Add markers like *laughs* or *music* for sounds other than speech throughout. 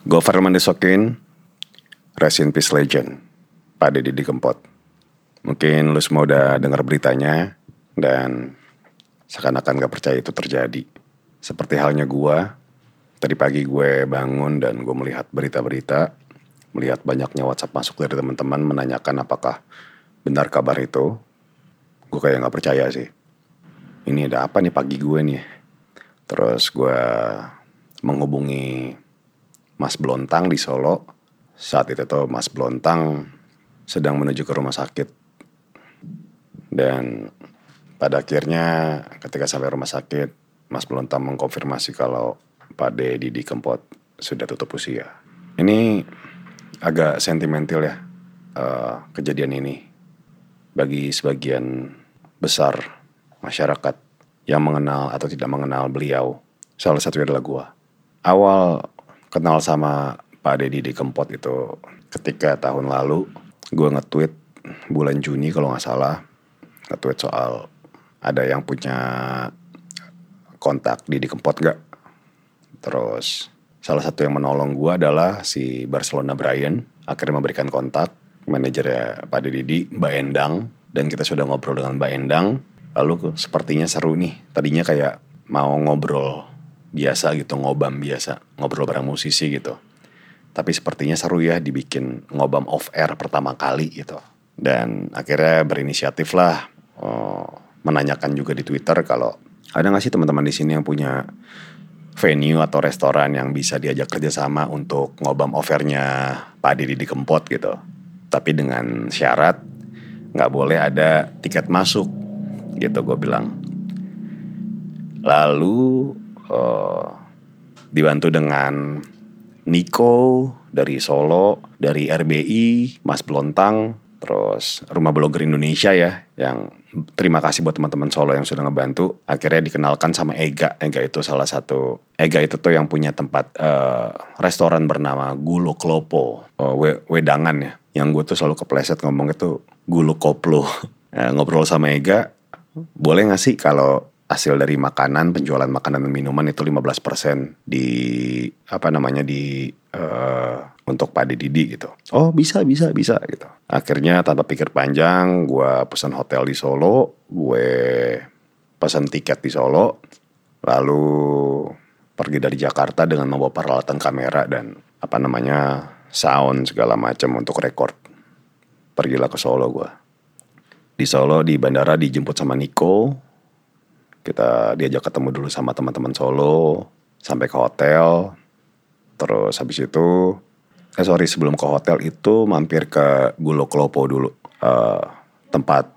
Gue Firman Desokin, Rest in Peace Legend, Pak Deddy Kempot. Mungkin lu semua udah dengar beritanya, dan seakan-akan gak percaya itu terjadi. Seperti halnya gue, tadi pagi gue bangun dan gue melihat berita-berita, melihat banyaknya WhatsApp masuk dari teman-teman menanyakan apakah benar kabar itu. Gue kayak gak percaya sih. Ini ada apa nih pagi gue nih? Terus gue menghubungi Mas Blontang di Solo. Saat itu tuh Mas Blontang sedang menuju ke rumah sakit. Dan pada akhirnya ketika sampai rumah sakit, Mas Blontang mengkonfirmasi kalau Pak D Didi Kempot sudah tutup usia. Ini agak sentimental ya uh, kejadian ini bagi sebagian besar masyarakat yang mengenal atau tidak mengenal beliau. Salah satunya adalah gua. Awal kenal sama Pak Deddy di Kempot itu ketika tahun lalu gue nge-tweet bulan Juni kalau nggak salah nge-tweet soal ada yang punya kontak Didi Kempot nggak? Terus salah satu yang menolong gue adalah si Barcelona Brian akhirnya memberikan kontak manajernya Pak Didi Mbak Endang dan kita sudah ngobrol dengan Mbak Endang lalu sepertinya seru nih tadinya kayak mau ngobrol biasa gitu ngobam biasa ngobrol bareng musisi gitu. Tapi sepertinya seru ya dibikin ngobam off air pertama kali gitu. Dan akhirnya berinisiatif lah oh, menanyakan juga di Twitter kalau ada nggak sih teman-teman di sini yang punya venue atau restoran yang bisa diajak kerjasama untuk ngobam offernya Pak Didi di Kempot gitu. Tapi dengan syarat nggak boleh ada tiket masuk gitu gue bilang. Lalu uh, dibantu dengan Niko dari Solo, dari RBI, Mas Blontang, terus Rumah Blogger Indonesia ya, yang terima kasih buat teman-teman Solo yang sudah ngebantu. Akhirnya dikenalkan sama Ega, Ega itu salah satu, Ega itu tuh yang punya tempat uh, restoran bernama Gulo Klopo, uh, Wedangan ya. Yang gue tuh selalu kepleset ngomong itu Gulo Koplo. uh, *laughs* ngobrol sama Ega, boleh gak sih kalau hasil dari makanan penjualan makanan dan minuman itu 15% di apa namanya di uh, untuk Pak Didi gitu. Oh bisa bisa bisa gitu. Akhirnya tanpa pikir panjang gue pesan hotel di Solo, gue pesan tiket di Solo, lalu pergi dari Jakarta dengan membawa peralatan kamera dan apa namanya sound segala macam untuk record. Pergilah ke Solo gue. Di Solo di bandara dijemput sama Niko, kita diajak ketemu dulu sama teman-teman Solo sampai ke hotel. Terus habis itu eh sorry sebelum ke hotel itu mampir ke Gulo Klopo dulu. Uh, tempat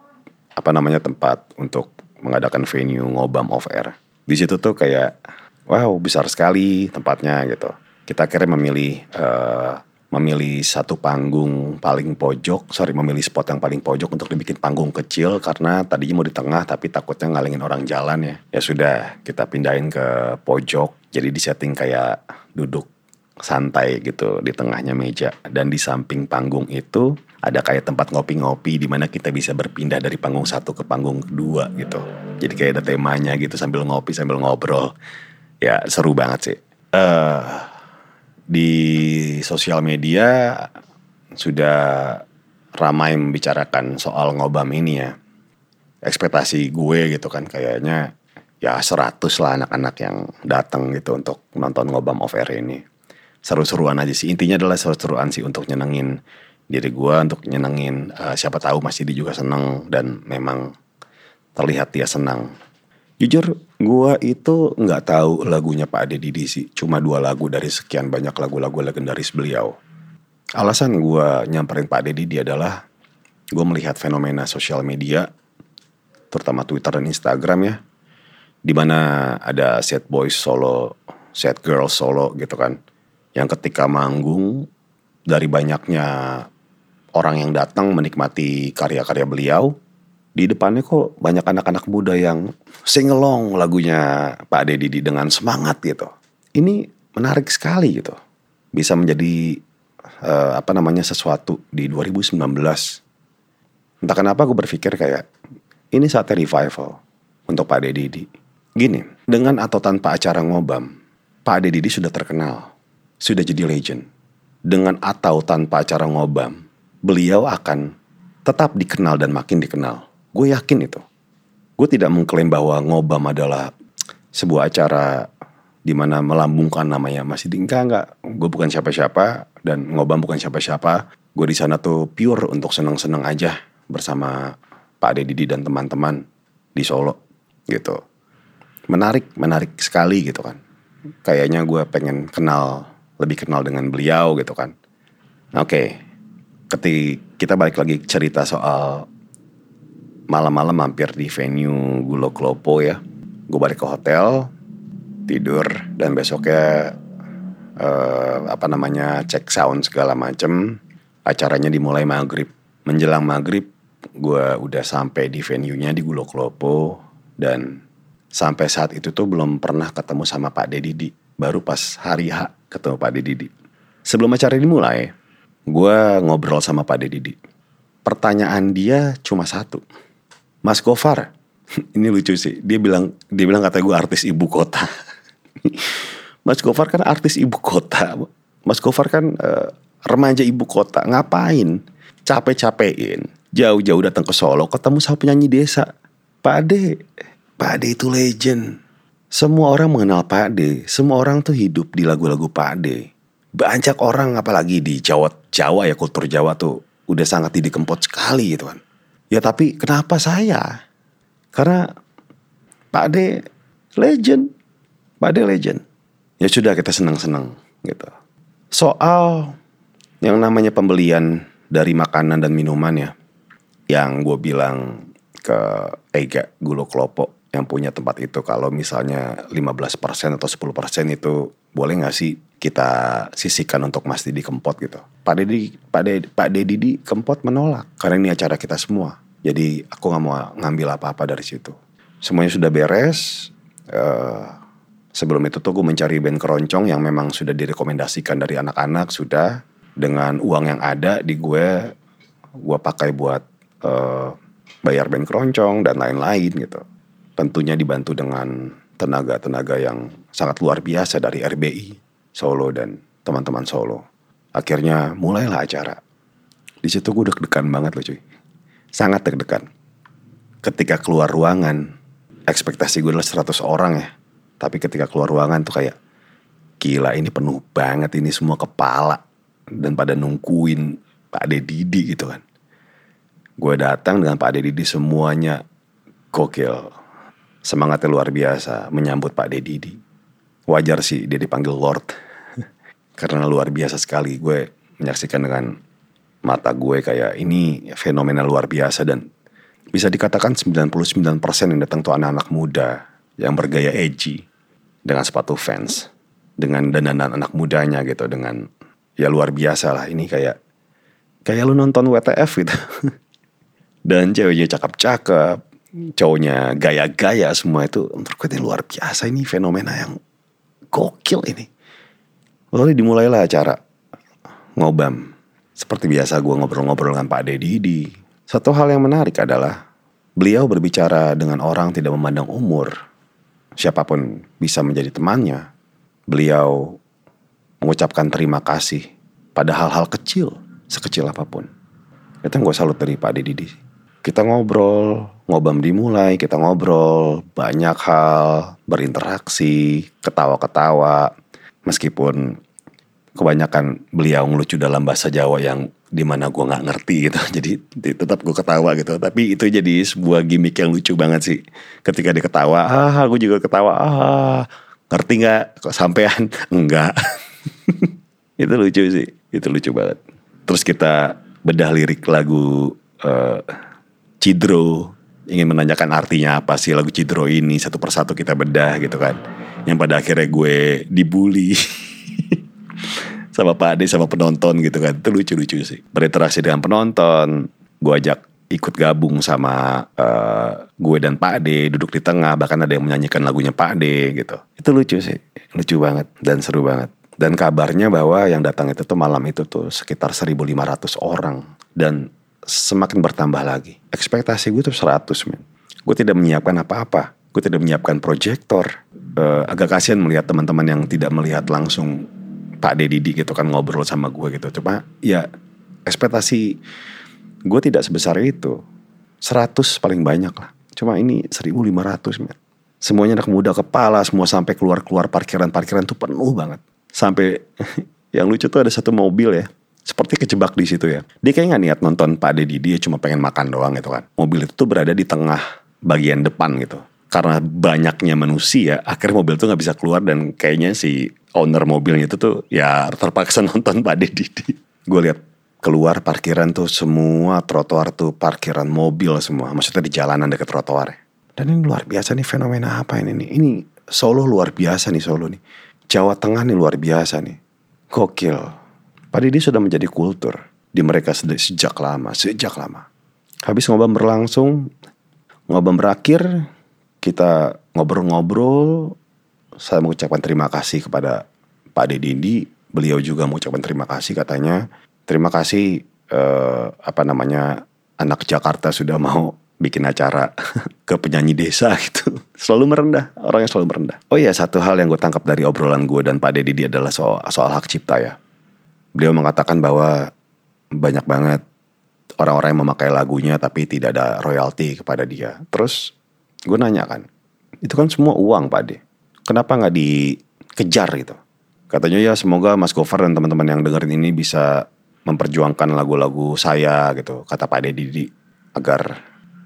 apa namanya tempat untuk mengadakan venue ngobam off air. Di situ tuh kayak wow besar sekali tempatnya gitu. Kita akhirnya memilih uh, memilih satu panggung paling pojok, sorry memilih spot yang paling pojok untuk dibikin panggung kecil karena tadinya mau di tengah tapi takutnya ngalingin orang jalan ya. Ya sudah kita pindahin ke pojok jadi disetting kayak duduk santai gitu di tengahnya meja dan di samping panggung itu ada kayak tempat ngopi-ngopi di mana kita bisa berpindah dari panggung satu ke panggung kedua gitu. Jadi kayak ada temanya gitu sambil ngopi sambil ngobrol. Ya seru banget sih. Uh, di sosial media sudah ramai membicarakan soal ngobam ini ya. Ekspektasi gue gitu kan kayaknya ya seratus lah anak-anak yang datang gitu untuk nonton ngobam off air ini. Seru-seruan aja sih. Intinya adalah seru-seruan sih untuk nyenengin diri gue, untuk nyenengin uh, siapa tahu masih dia juga seneng dan memang terlihat dia senang. Jujur gue itu nggak tahu lagunya Pak Ade Didi sih. Cuma dua lagu dari sekian banyak lagu-lagu legendaris beliau. Alasan gue nyamperin Pak Ade Didi adalah gue melihat fenomena sosial media, terutama Twitter dan Instagram ya, di mana ada set boys solo, set girls solo gitu kan, yang ketika manggung dari banyaknya orang yang datang menikmati karya-karya beliau, di depannya kok banyak anak-anak muda yang singelong lagunya Pak Deddy dengan semangat gitu. Ini menarik sekali gitu. Bisa menjadi uh, apa namanya sesuatu di 2019. Entah kenapa gue berpikir kayak ini saatnya revival untuk Pak Deddy. Gini, dengan atau tanpa acara ngobam, Pak Deddy sudah terkenal. sudah jadi legend. Dengan atau tanpa acara ngobam, beliau akan tetap dikenal dan makin dikenal. Gue yakin itu. Gue tidak mengklaim bahwa ngobam adalah sebuah acara di mana melambungkan namanya masih tinggal nggak gue bukan siapa-siapa dan ngobam bukan siapa-siapa. Gue di sana tuh pure untuk seneng-seneng aja bersama Pak Deddy dan teman-teman di Solo gitu. Menarik menarik sekali gitu kan. Kayaknya gue pengen kenal lebih kenal dengan beliau gitu kan. Oke okay. ketika kita balik lagi cerita soal malam-malam mampir di venue Gulo Klopo ya. Gue balik ke hotel tidur dan besoknya uh, apa namanya cek sound segala macem. Acaranya dimulai maghrib. Menjelang maghrib gue udah sampai di venue-nya di Gulo Klopo. Dan sampai saat itu tuh belum pernah ketemu sama Pak Dedidi baru pas hari H ketemu Pak Dedidi sebelum acara dimulai gue ngobrol sama Pak Dedidi pertanyaan dia cuma satu Mas Gofar *laughs* ini lucu sih dia bilang dia bilang kata gue artis ibu kota *laughs* Mas Gofar kan artis ibu kota. Mas Gofar kan uh, remaja ibu kota. Ngapain? Capek-capekin. Jauh-jauh datang ke Solo ketemu sama penyanyi desa. Pak Ade. Pak Ade itu legend. Semua orang mengenal Pak Ade. Semua orang tuh hidup di lagu-lagu Pak Ade. Banyak orang apalagi di Jawa Jawa ya kultur Jawa tuh udah sangat didikempot sekali gitu kan. Ya tapi kenapa saya? Karena Pak Ade legend Pak Ade legend. Ya sudah kita senang-senang gitu. Soal yang namanya pembelian dari makanan dan minuman ya. Yang gue bilang ke Ega Gulo Klopo yang punya tempat itu kalau misalnya 15% atau 10% itu boleh gak sih kita sisihkan untuk Mas Didi Kempot gitu. Pak Dedi Pak Dedi, Pak Dedi di Kempot menolak karena ini acara kita semua. Jadi aku nggak mau ngambil apa-apa dari situ. Semuanya sudah beres. Uh, Sebelum itu tuh gue mencari band keroncong yang memang sudah direkomendasikan dari anak-anak sudah dengan uang yang ada di gue gue pakai buat uh, bayar band keroncong dan lain-lain gitu. Tentunya dibantu dengan tenaga-tenaga yang sangat luar biasa dari RBI Solo dan teman-teman Solo. Akhirnya mulailah acara. Di situ gue deg-degan banget loh cuy. Sangat deg-degan. Ketika keluar ruangan, ekspektasi gue adalah 100 orang ya tapi ketika keluar ruangan tuh kayak gila ini penuh banget ini semua kepala dan pada nungguin Pak Ade Didi gitu kan. Gue datang dengan Pak Ade Didi semuanya gokil. Semangatnya luar biasa menyambut Pak Ade Didi. Wajar sih dia dipanggil Lord. *laughs* Karena luar biasa sekali gue menyaksikan dengan mata gue kayak ini fenomena luar biasa dan bisa dikatakan 99% yang datang tuh anak-anak muda yang bergaya edgy dengan sepatu fans, dengan dandanan anak mudanya gitu, dengan ya luar biasa lah ini kayak kayak lu nonton WTF gitu. *laughs* Dan ceweknya cakep-cakep, cowoknya gaya-gaya semua itu menurut gue ini luar biasa ini fenomena yang gokil ini. Lalu dimulailah acara ngobam. Seperti biasa gue ngobrol-ngobrol dengan Pak Deddy di satu hal yang menarik adalah beliau berbicara dengan orang tidak memandang umur siapa pun bisa menjadi temannya. Beliau mengucapkan terima kasih pada hal-hal kecil, sekecil apa pun. Itu yang gue salut dari Pak Didi. Kita ngobrol, ngobam dimulai, kita ngobrol, banyak hal, berinteraksi, ketawa-ketawa. Meskipun kebanyakan beliau ngelucu dalam bahasa Jawa yang di mana gue nggak ngerti gitu. *laughs* Jadi tetap gue ketawa gitu. Tapi itu jadi sebuah gimmick yang lucu banget sih. Ketika dia ketawa ah gue juga ketawa. Ah ngerti nggak? Kok sampean? *laughs* Enggak. *laughs* Itu lucu sih. Itu lucu banget. Terus kita bedah lirik lagu uh, Cidro ingin menanyakan artinya apa sih lagu Cidro ini satu persatu kita bedah gitu kan. Yang pada akhirnya gue dibully *laughs* sama Pak Ade sama penonton gitu kan. Itu lucu-lucu sih. Berinteraksi dengan penonton gue ajak ikut gabung sama uh, gue dan Pak Ade duduk di tengah bahkan ada yang menyanyikan lagunya Pak Ade gitu. Itu lucu sih lucu banget dan seru banget. Dan kabarnya bahwa yang datang itu tuh malam itu tuh sekitar 1.500 orang. Dan semakin bertambah lagi ekspektasi gue tuh 100 men gue tidak menyiapkan apa-apa gue tidak menyiapkan proyektor uh, agak kasihan melihat teman-teman yang tidak melihat langsung Pak Deddy gitu kan ngobrol sama gue gitu. Cuma ya ekspektasi gue tidak sebesar itu. 100 paling banyak lah. Cuma ini 1500 men. Semuanya anak muda kepala, semua sampai keluar-keluar parkiran-parkiran tuh penuh banget. Sampai *laughs* yang lucu tuh ada satu mobil ya. Seperti kejebak di situ ya. Dia kayak gak niat nonton Pak Deddy, dia cuma pengen makan doang gitu kan. Mobil itu tuh berada di tengah bagian depan gitu. Karena banyaknya manusia akhirnya mobil tuh nggak bisa keluar dan kayaknya si owner mobilnya itu tuh ya terpaksa *laughs* nonton Pak Deddy. Gue lihat keluar parkiran tuh semua trotoar tuh parkiran mobil semua. Maksudnya di jalanan dekat trotoar. Dan ini luar biasa nih fenomena apa ini nih? Ini Solo luar biasa nih Solo nih. Jawa Tengah nih luar biasa nih. Gokil Pak Deddy sudah menjadi kultur di mereka sejak lama sejak lama habis ngobrol berlangsung ngobrol berakhir kita ngobrol-ngobrol, saya mengucapkan terima kasih kepada Pak Deddy. Beliau juga mengucapkan terima kasih katanya. Terima kasih eh, apa namanya anak Jakarta sudah mau bikin acara *laughs* ke penyanyi desa gitu. Selalu merendah, orangnya selalu merendah. Oh iya, satu hal yang gue tangkap dari obrolan gue dan Pak Deddy adalah soal, soal hak cipta ya. Beliau mengatakan bahwa banyak banget orang-orang yang memakai lagunya tapi tidak ada royalti kepada dia. Terus Gue nanya kan, itu kan semua uang Pak Ade. Kenapa nggak dikejar gitu? Katanya ya semoga Mas Gofar dan teman-teman yang dengerin ini bisa memperjuangkan lagu-lagu saya gitu, kata Pak Ade Didi agar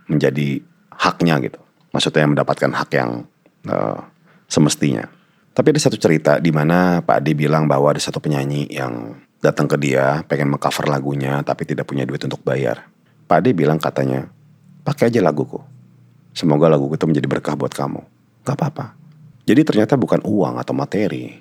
menjadi haknya gitu. Maksudnya mendapatkan hak yang uh, semestinya. Tapi ada satu cerita di mana Pak Ade bilang bahwa ada satu penyanyi yang datang ke dia pengen mengcover lagunya tapi tidak punya duit untuk bayar. Pak Ade bilang katanya, pakai aja laguku. Semoga lagu itu menjadi berkah buat kamu. Gak apa-apa. Jadi ternyata bukan uang atau materi.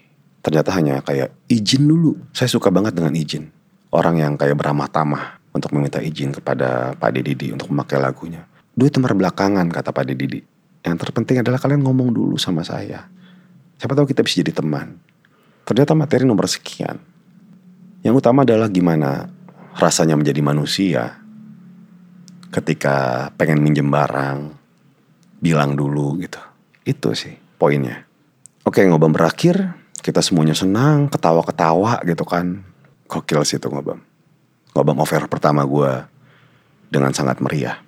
Ternyata hanya kayak izin dulu. Saya suka banget dengan izin. Orang yang kayak beramah tamah untuk meminta izin kepada Pak Didi untuk memakai lagunya. Duit temar belakangan kata Pak Didi. Yang terpenting adalah kalian ngomong dulu sama saya. Siapa tahu kita bisa jadi teman. Ternyata materi nomor sekian. Yang utama adalah gimana rasanya menjadi manusia ketika pengen minjem barang, bilang dulu gitu. Itu sih poinnya. Oke ngobam berakhir, kita semuanya senang, ketawa-ketawa gitu kan. Gokil sih itu ngobam. Ngobam over pertama gue dengan sangat meriah.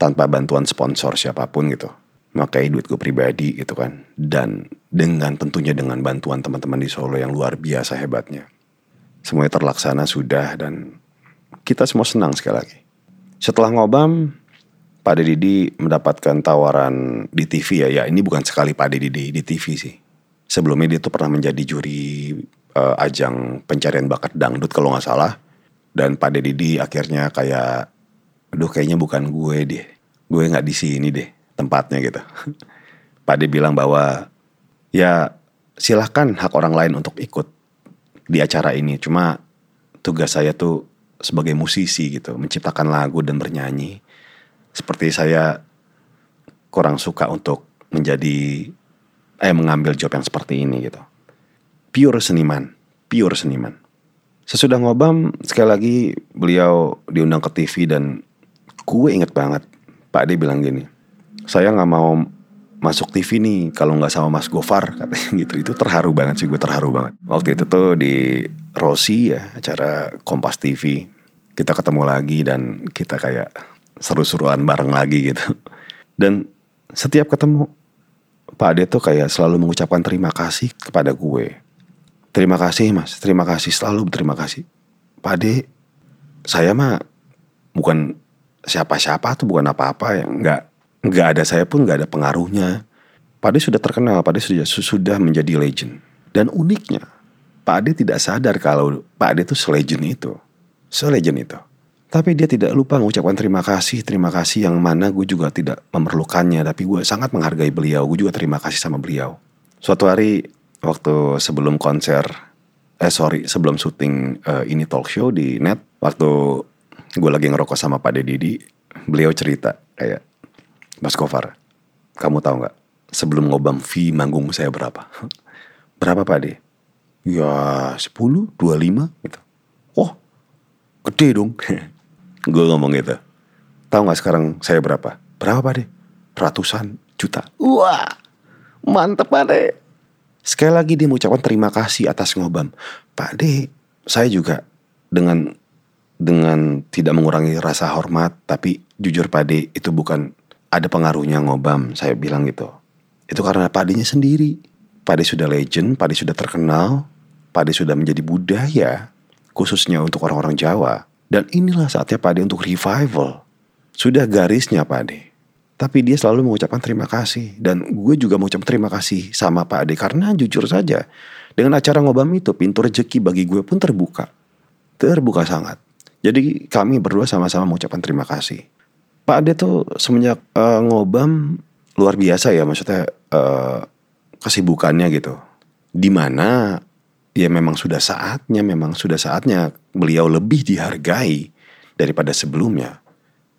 Tanpa bantuan sponsor siapa pun gitu. Makai duit gue pribadi gitu kan. Dan dengan tentunya dengan bantuan teman-teman di Solo yang luar biasa hebatnya. Semuanya terlaksana sudah dan kita semua senang sekali lagi. Setelah ngobam, Pak Deddy mendapatkan tawaran di TV ya. Ya ini bukan sekali Pak Deddy di TV sih. Sebelumnya dia tuh pernah menjadi juri uh, ajang pencarian bakat dangdut kalau nggak salah. Dan Pak Deddy akhirnya kayak, aduh kayaknya bukan gue deh. Gue nggak di sini deh tempatnya gitu. *laughs* Pak Deddy bilang bahwa ya silahkan hak orang lain untuk ikut di acara ini. Cuma tugas saya tuh sebagai musisi gitu, menciptakan lagu dan bernyanyi seperti saya kurang suka untuk menjadi eh mengambil job yang seperti ini gitu. Pure seniman, pure seniman. Sesudah ngobam sekali lagi beliau diundang ke TV dan gue inget banget Pak Ade bilang gini, saya nggak mau masuk TV nih kalau nggak sama Mas Gofar *laughs* katanya gitu itu terharu banget sih gue terharu banget waktu itu tuh di Rossi ya acara Kompas TV kita ketemu lagi dan kita kayak seru-seruan bareng lagi gitu. Dan setiap ketemu Pak Ade tuh kayak selalu mengucapkan terima kasih kepada gue. Terima kasih mas, terima kasih selalu berterima kasih. Pak Ade, saya mah bukan siapa-siapa tuh bukan apa-apa yang nggak nggak ada saya pun nggak ada pengaruhnya. Pak Ade sudah terkenal, Pak Ade sudah sudah menjadi legend. Dan uniknya, Pak Ade tidak sadar kalau Pak Ade tuh selegend itu, selegend itu. Tapi dia tidak lupa mengucapkan terima kasih, terima kasih yang mana gue juga tidak memerlukannya. Tapi gue sangat menghargai beliau, gue juga terima kasih sama beliau. Suatu hari waktu sebelum konser, eh sorry sebelum syuting uh, ini talk show di net, waktu gue lagi ngerokok sama Pak Deddy, beliau cerita kayak, Mas Kofar, kamu tahu nggak sebelum ngobam fee manggung saya berapa? *laughs* berapa Pak De? Ya 10, 25 gitu. Oh, gede dong. *laughs* Gue ngomong gitu. Tahu nggak sekarang saya berapa? Berapa pak deh? Ratusan juta. Wah, mantep pak deh. Sekali lagi dia mengucapkan terima kasih atas ngobam. Pak D, saya juga dengan dengan tidak mengurangi rasa hormat, tapi jujur Pak D itu bukan ada pengaruhnya ngobam, saya bilang gitu. Itu karena Pak D-nya sendiri. Pak D sudah legend, Pak D sudah terkenal, Pak D sudah menjadi budaya, khususnya untuk orang-orang Jawa. Dan inilah saatnya Pak D untuk revival. Sudah garisnya Pak D. Tapi dia selalu mengucapkan terima kasih. Dan gue juga mengucapkan terima kasih sama Pak Ade. Karena jujur saja, dengan acara ngobam itu, pintu rezeki bagi gue pun terbuka. Terbuka sangat. Jadi kami berdua sama-sama mengucapkan terima kasih. Pak Ade tuh semenjak uh, ngobam luar biasa ya. Maksudnya uh, kesibukannya gitu. Di mana ya memang sudah saatnya, memang sudah saatnya beliau lebih dihargai daripada sebelumnya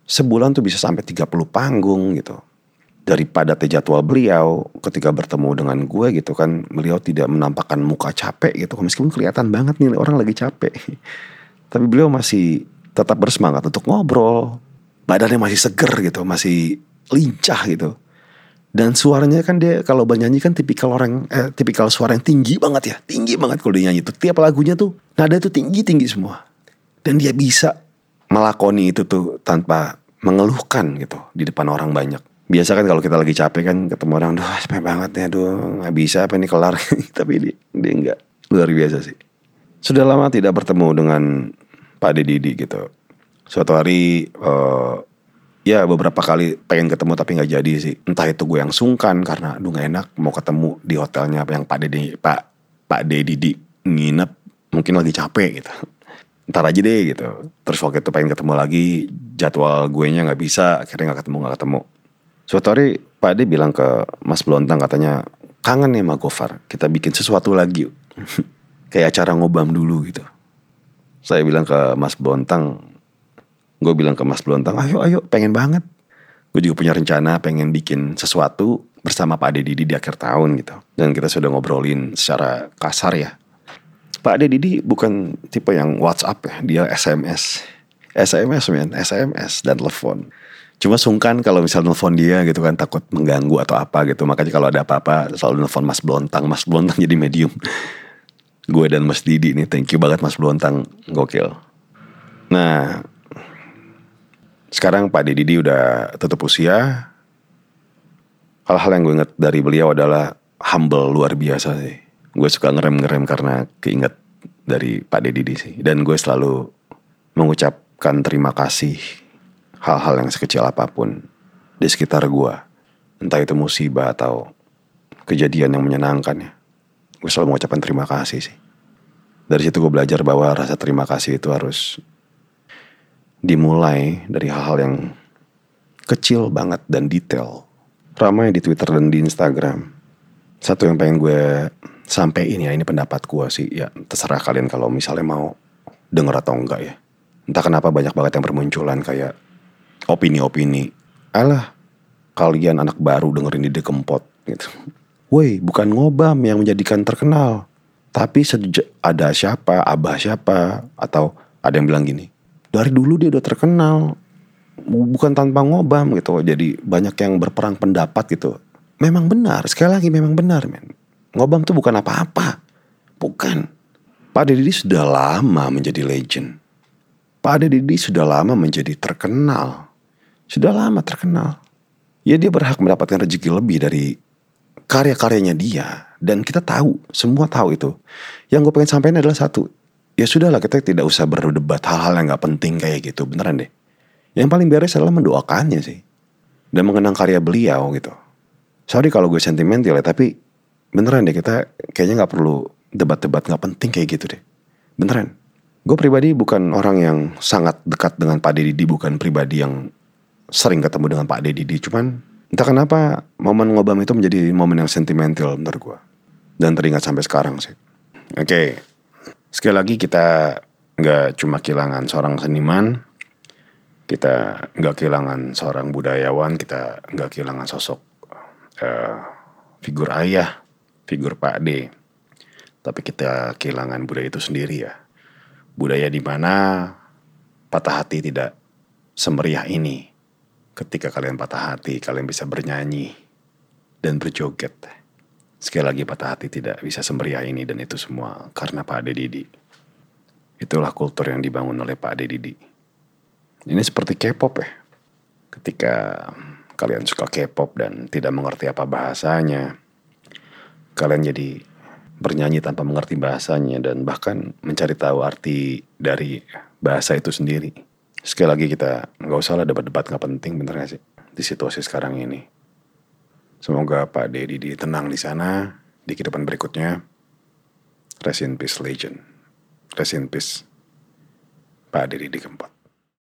sebulan tuh bisa sampai 30 panggung gitu. Daripada jadwal beliau ketika bertemu dengan gue gitu kan, beliau tidak menampakkan muka capek gitu. Meskipun kelihatan banget nih orang lagi capek. *laughs* Tapi beliau masih tetap bersemangat untuk ngobrol. Badannya masih seger gitu, masih lincah gitu. Dan suaranya kan dia kalau bernyanyi kan tipikal orang eh, tipikal suara yang tinggi banget ya, tinggi banget kalau dia nyanyi tuh. Tiap lagunya tuh nada itu tinggi-tinggi semua. Dan dia bisa melakoni itu tuh tanpa mengeluhkan gitu di depan orang banyak. Biasa kan kalau kita lagi capek kan ketemu orang, duh capek banget ya, duh nggak bisa apa ini kelar. *laughs* Tapi dia, dia nggak luar biasa sih. Sudah lama tidak bertemu dengan Pak Deddy gitu. Suatu hari uh, ya beberapa kali pengen ketemu tapi nggak jadi sih. Entah itu gue yang sungkan karena aduh gak enak mau ketemu di hotelnya yang Pak Deddy Pak Pak Deddy nginep mungkin lagi capek gitu ntar aja deh gitu. Terus waktu itu pengen ketemu lagi, jadwal gue nya nggak bisa, akhirnya nggak ketemu nggak ketemu. Suatu hari Pak Ade bilang ke Mas Blontang katanya kangen nih sama Gofar, kita bikin sesuatu lagi. *laughs* Kayak acara ngobam dulu gitu. Saya bilang ke Mas Blontang, gue bilang ke Mas Blontang, ayo ayo pengen banget. Gue juga punya rencana pengen bikin sesuatu bersama Pak Ade Didi di akhir tahun gitu. Dan kita sudah ngobrolin secara kasar ya Pak Ade Didi bukan tipe yang WhatsApp ya, dia SMS. SMS men, SMS dan telepon. Cuma sungkan kalau misal nelfon dia gitu kan takut mengganggu atau apa gitu. Makanya kalau ada apa-apa selalu nelfon Mas Blontang. Mas Blontang jadi medium. Gue dan Mas Didi nih, thank you banget Mas Blontang, gokil. Nah, sekarang Pak Didi udah tutup usia. Hal-hal yang gue inget dari beliau adalah humble luar biasa sih gue suka ngerem-ngerem karena keinget dari Pak Deddy sih. Dan gue selalu mengucapkan terima kasih hal-hal yang sekecil apa pun di sekitar gue. Entah itu musibah atau kejadian yang menyenangkan ya. Gue selalu mengucapkan terima kasih sih. Dari situ gue belajar bahwa rasa terima kasih itu harus dimulai dari hal-hal yang kecil banget dan detail. Ramai di Twitter dan di Instagram. Satu yang pengen gue sampai ini ya ini pendapat gue sih. Ya terserah kalian kalau misalnya mau denger atau enggak ya. Entah kenapa banyak banget yang bermunculan kayak opini-opini. Alah kalian anak baru dengerin ide kempot gitu. Woi bukan ngobam yang menjadikan terkenal. Tapi ada siapa abah siapa atau ada yang bilang gini dari dulu dia udah terkenal bukan tanpa ngobam gitu jadi banyak yang berperang pendapat gitu memang benar sekali lagi memang benar men Ngobam tuh bukan apa-apa. Bukan. Pak Deddy sudah lama menjadi legend. Pak Deddy sudah lama menjadi terkenal. Sudah lama terkenal. Ya dia berhak mendapatkan rezeki lebih dari karya-karyanya dia. Dan kita tahu, semua tahu itu. Yang gue pengen sampaikan adalah satu. Ya sudahlah kita tidak usah berdebat hal-hal yang gak penting kayak gitu. Beneran deh. Yang paling beres adalah mendoakannya sih. Dan mengenang karya beliau gitu. Sorry kalau gue sentimental ya, tapi beneran deh kita kayaknya nggak perlu debat-debat nggak penting kayak gitu deh beneran gue pribadi bukan orang yang sangat dekat dengan Pak Deddy bukan pribadi yang sering ketemu dengan Pak Deddy cuman entah kenapa momen ngobam itu menjadi momen yang sentimental menurut gue dan teringat sampai sekarang sih oke okay. Sekali lagi kita nggak cuma kehilangan seorang seniman kita nggak kehilangan seorang budayawan kita nggak kehilangan sosok uh, figur ayah figur Pak D. Tapi kita kehilangan budaya itu sendiri ya. Budaya di mana patah hati tidak semeriah ini. Ketika kalian patah hati, kalian bisa bernyanyi dan berjoget. Sekali lagi patah hati tidak bisa semeriah ini dan itu semua karena Pak Ade Didi. Itulah kultur yang dibangun oleh Pak Ade Didi. Ini seperti K-pop ya. Ketika kalian suka K-pop dan tidak mengerti apa bahasanya, kalian jadi bernyanyi tanpa mengerti bahasanya dan bahkan mencari tahu arti dari bahasa itu sendiri. Sekali lagi kita nggak usah lah debat-debat nggak penting bener gak sih di situasi sekarang ini. Semoga Pak Dedi tenang di sana di kehidupan berikutnya. Rest in peace legend. Rest in peace Pak Dedi keempat.